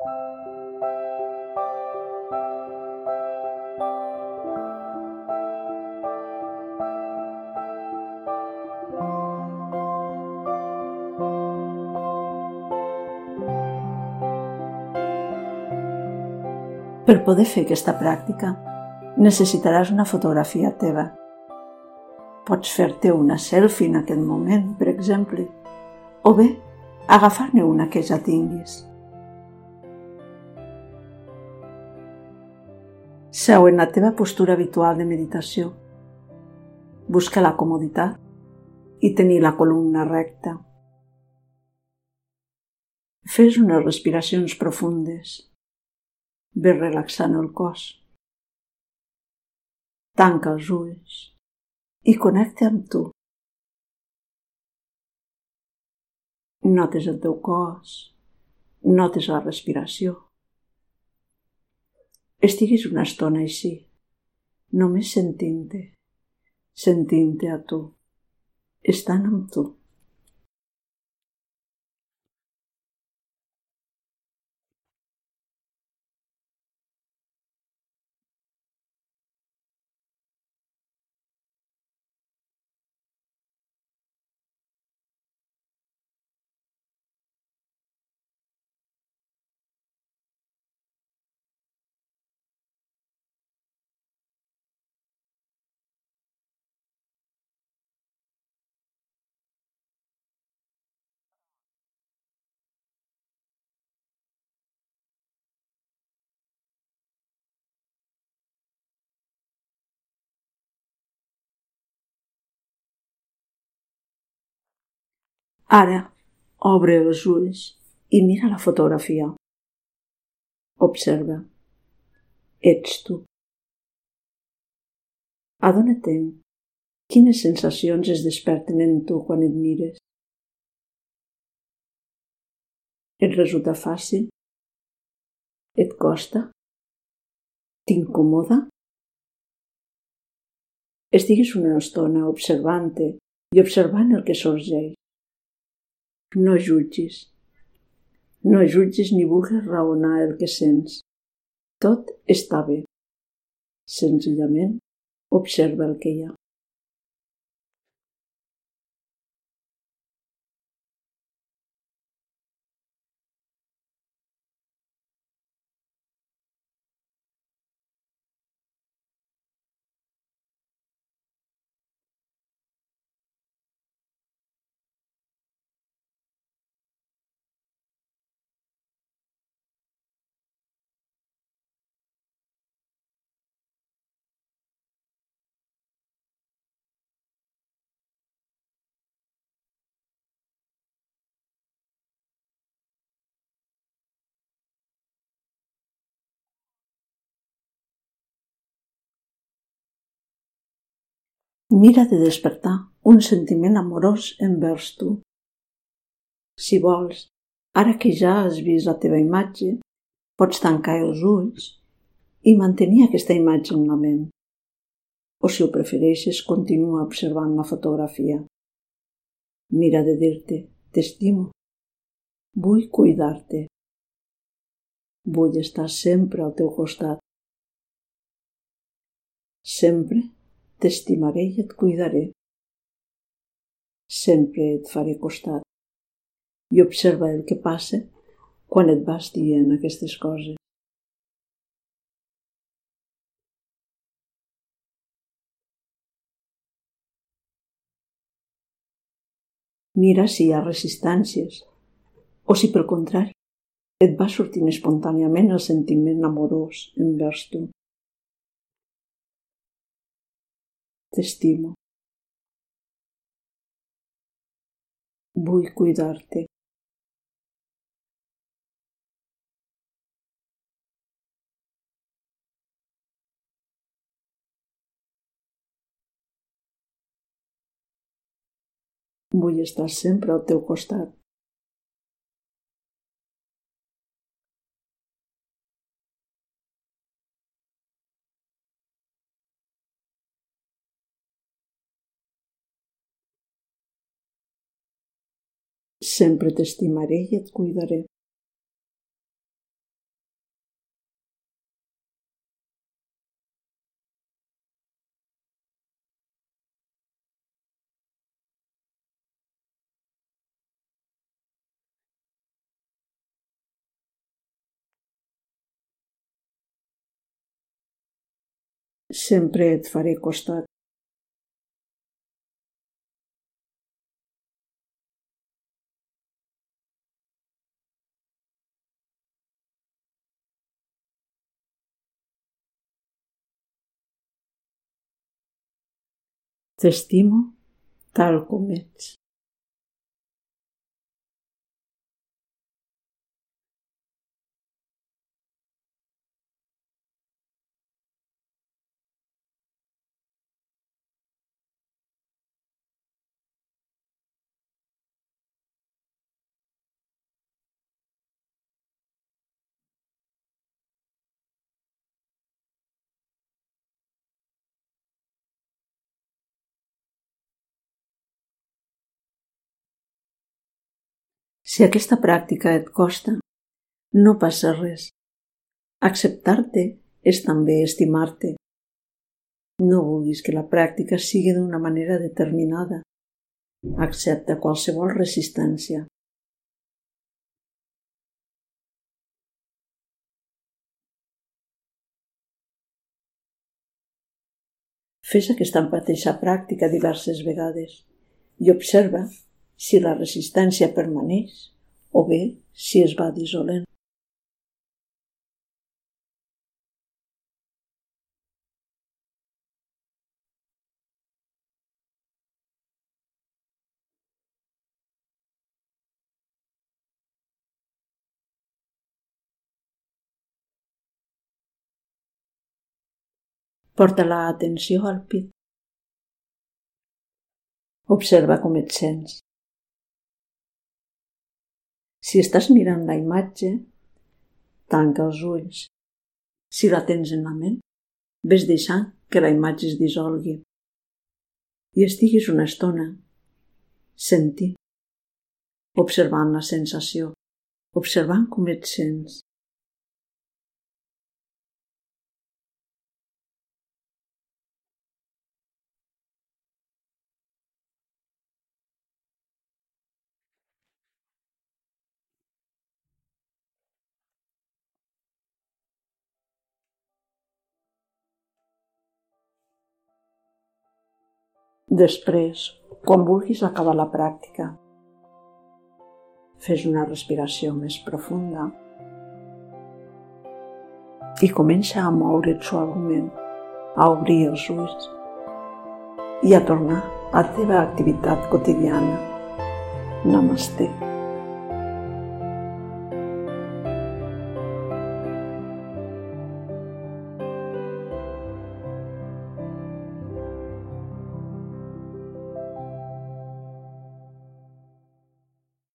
Per poder fer aquesta pràctica, necessitaràs una fotografia teva. Pots fer-te una selfie en aquest moment, per exemple, o bé agafar-ne una que ja tinguis. Seu en la teva postura habitual de meditació. Busca la comoditat i tenir la columna recta. Fes unes respiracions profundes Ve relaxant el cos. Tanca els ulls i connecta amb tu. Notes el teu cos, notes la respiració. Estiguis una estona així, només sentint-te, sentint-te a tu, estant amb tu. Ara, obre els ulls i mira la fotografia. Observa. Ets tu. Adona-te'n quines sensacions es desperten en tu quan et mires. Et resulta fàcil? Et costa? T'incomoda? Estiguis una estona observant-te i observant el que sorgeix. No jutgis. No jutgis ni vulguis raonar el que sents. Tot està bé. Senzillament, observa el que hi ha. Mira de despertar un sentiment amorós envers tu. Si vols, ara que ja has vist la teva imatge, pots tancar els ulls i mantenir aquesta imatge en la ment. O si ho prefereixes, continua observant la fotografia. Mira de dir-te, t'estimo, vull cuidar-te, vull estar sempre al teu costat. Sempre T'estimaré i et cuidaré. Sempre et faré costat. I observa el que passa quan et vas dient aquestes coses. Mira si hi ha resistències o si, pel contrari, et va sortint espontàniament el sentiment amorós envers tu. T'estimo. Vull cuidar-te. Vull estar sempre al teu costat. Sempre t'estimaré i et cuidaré. sempre et faré costat. T'estimo tal com ets. Si aquesta pràctica et costa, no passa res. Acceptar-te és també estimar-te. No vulguis que la pràctica sigui d'una manera determinada. Accepta qualsevol resistència. Fes aquesta mateixa pràctica diverses vegades i observa si la resistència permaneix o bé si es va dissolent. Porta l'atenció al pit. Observa com et sents. Si estàs mirant la imatge, tanca els ulls. Si la tens en la ment, ves deixant que la imatge es dissolgui i estiguis una estona sentint, observant la sensació, observant com et sents. Després, quan vulguis acabar la pràctica, fes una respiració més profunda i comença a moure't suaument, a obrir els ulls i a tornar a la teva activitat quotidiana. Namaste.